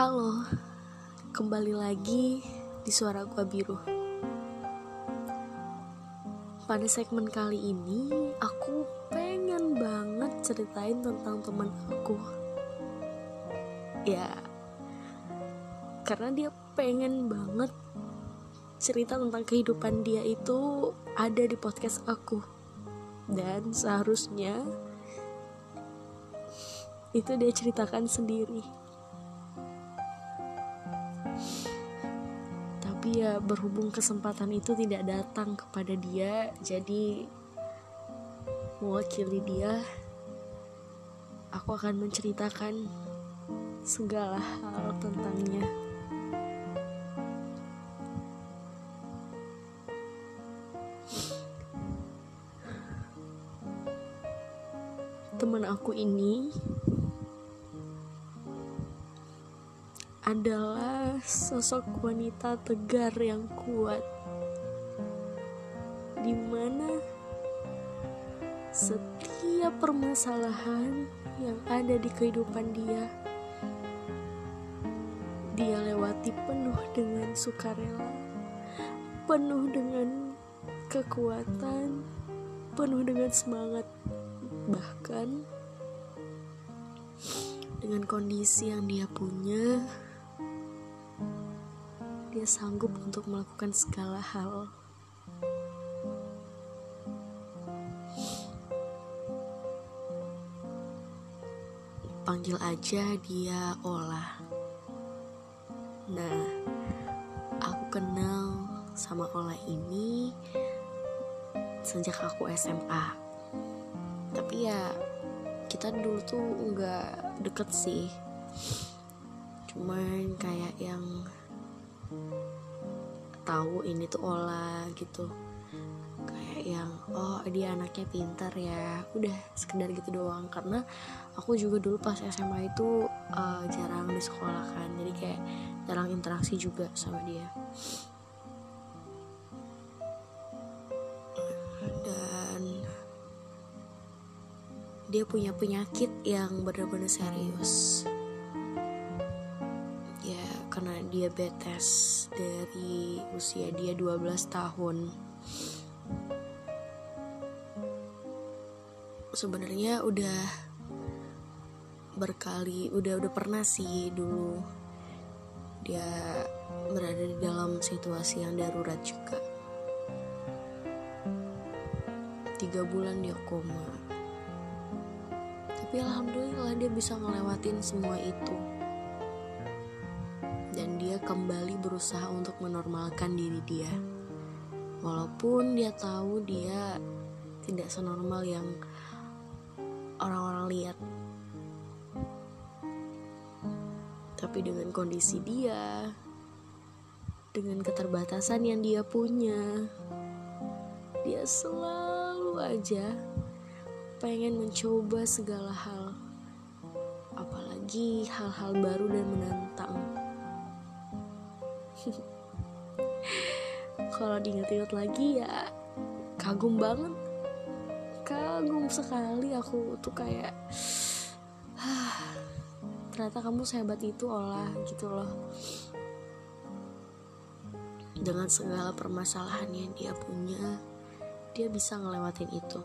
Halo, kembali lagi di Suara Gua Biru. Pada segmen kali ini, aku pengen banget ceritain tentang teman aku. Ya, karena dia pengen banget cerita tentang kehidupan dia itu ada di podcast aku. Dan seharusnya itu dia ceritakan sendiri. Tapi ya berhubung kesempatan itu tidak datang kepada dia, jadi mewakili dia, aku akan menceritakan segala hal tentangnya. Teman aku ini adalah sosok wanita tegar yang kuat di mana setiap permasalahan yang ada di kehidupan dia dia lewati penuh dengan sukarela penuh dengan kekuatan penuh dengan semangat bahkan dengan kondisi yang dia punya dia sanggup untuk melakukan segala hal. Panggil aja dia Olah. Nah, aku kenal sama Olah ini sejak aku SMA. Tapi ya kita dulu tuh nggak deket sih. Cuman kayak yang tahu ini tuh olah gitu. Kayak yang oh dia anaknya pintar ya. Udah sekedar gitu doang karena aku juga dulu pas SMA itu uh, jarang di sekolah kan jadi kayak jarang interaksi juga sama dia. Dan dia punya penyakit yang benar-benar serius karena diabetes dari usia dia 12 tahun. Sebenarnya udah berkali, udah udah pernah sih dulu dia berada di dalam situasi yang darurat juga. Tiga bulan dia koma. Tapi alhamdulillah dia bisa ngelewatin semua itu kembali berusaha untuk menormalkan diri dia. Walaupun dia tahu dia tidak senormal yang orang-orang lihat. Tapi dengan kondisi dia, dengan keterbatasan yang dia punya, dia selalu aja pengen mencoba segala hal. Apalagi hal-hal baru dan menantang. kalau diinget-inget lagi ya kagum banget. Kagum sekali aku tuh kayak ternyata kamu sehebat itu olah gitu loh. Dengan segala permasalahan yang dia punya dia bisa ngelewatin itu.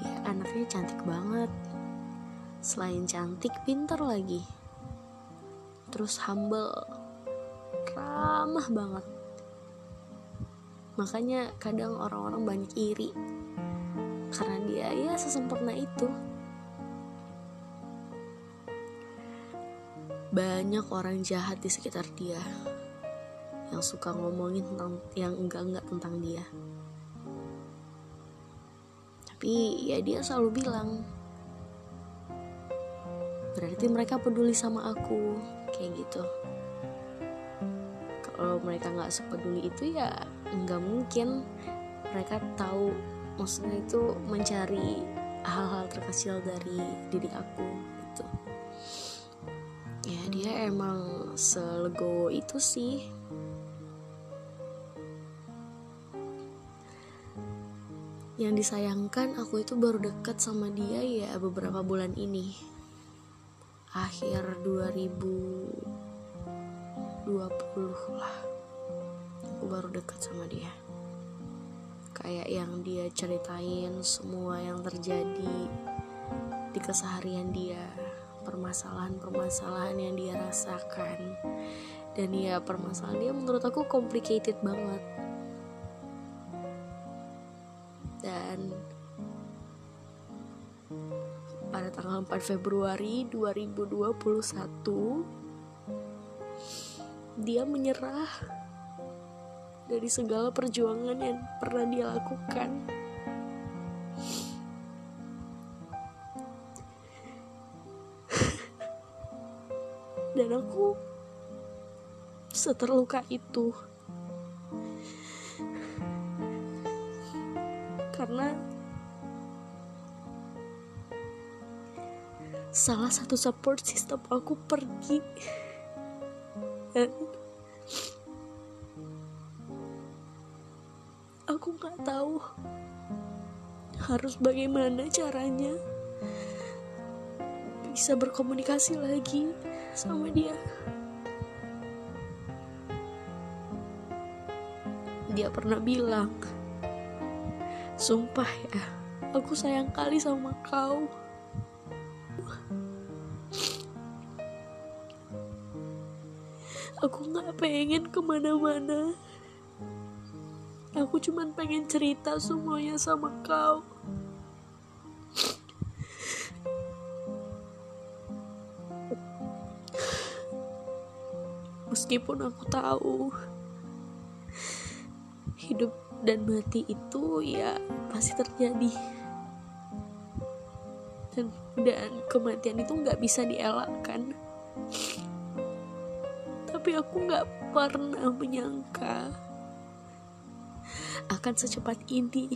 Dia anaknya cantik banget. Selain cantik pintar lagi terus humble. Ramah banget. Makanya kadang orang-orang banyak iri. Karena dia ya sesempurna itu. Banyak orang jahat di sekitar dia. Yang suka ngomongin tentang yang enggak-enggak tentang dia. Tapi ya dia selalu bilang berarti mereka peduli sama aku kayak gitu. Kalau mereka nggak sepeduli itu ya nggak mungkin. Mereka tahu maksudnya itu mencari hal-hal terkecil dari diri aku gitu. Ya dia emang selego itu sih. Yang disayangkan aku itu baru deket sama dia ya beberapa bulan ini akhir 2020 lah. Aku baru dekat sama dia. Kayak yang dia ceritain semua yang terjadi di keseharian dia permasalahan-permasalahan yang dia rasakan. Dan ya permasalahan dia menurut aku complicated banget. Dan pada tanggal 4 Februari 2021 dia menyerah dari segala perjuangan yang pernah dia lakukan. Dan aku seterluka itu. Karena salah satu support system aku pergi. Aku nggak tahu harus bagaimana caranya bisa berkomunikasi lagi sama dia. Dia pernah bilang sumpah ya aku sayang kali sama kau aku nggak pengen ke mana-mana. Aku cuman pengen cerita semuanya sama kau. Meskipun aku tahu hidup dan mati itu ya pasti terjadi. Dan dan kematian itu nggak bisa dielakkan tapi aku nggak pernah menyangka akan secepat ini.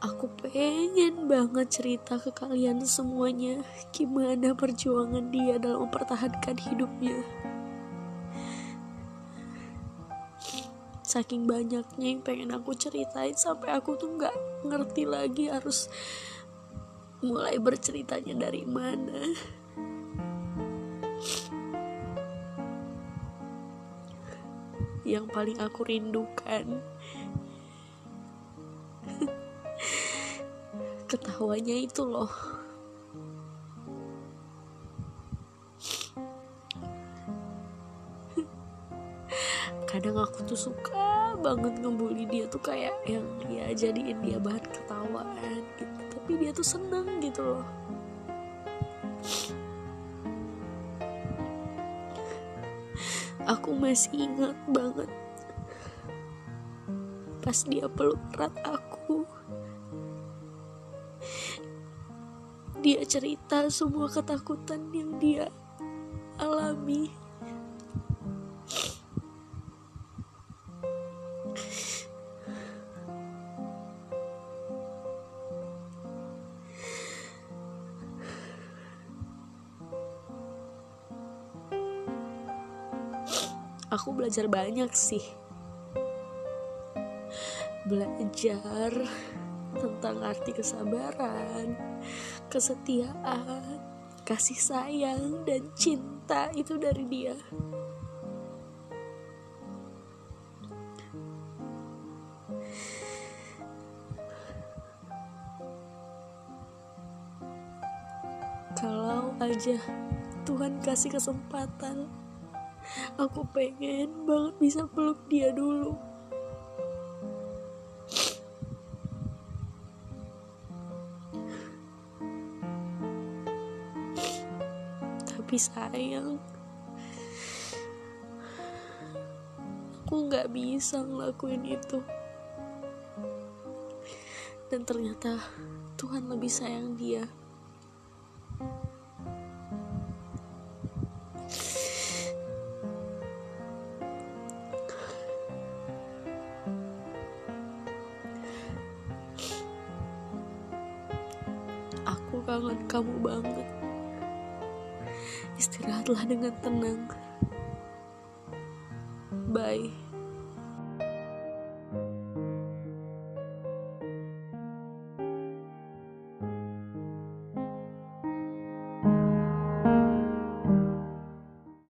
Aku pengen banget cerita ke kalian semuanya gimana perjuangan dia dalam mempertahankan hidupnya. Saking banyaknya yang pengen aku ceritain sampai aku tuh nggak ngerti lagi harus mulai berceritanya dari mana. Yang paling aku rindukan. Ketawanya itu loh. Kadang aku tuh suka banget ngebully dia tuh kayak yang ya jadiin dia bahan ketawaan gitu tapi dia tuh seneng gitu loh. Aku masih ingat banget pas dia peluk erat aku. Dia cerita semua ketakutan yang dia alami aku belajar banyak sih belajar tentang arti kesabaran, kesetiaan, kasih sayang, dan cinta itu dari dia. Kalau aja Tuhan kasih kesempatan, aku pengen banget bisa peluk dia dulu. tapi sayang aku nggak bisa ngelakuin itu dan ternyata Tuhan lebih sayang dia istirahatlah dengan tenang. Bye.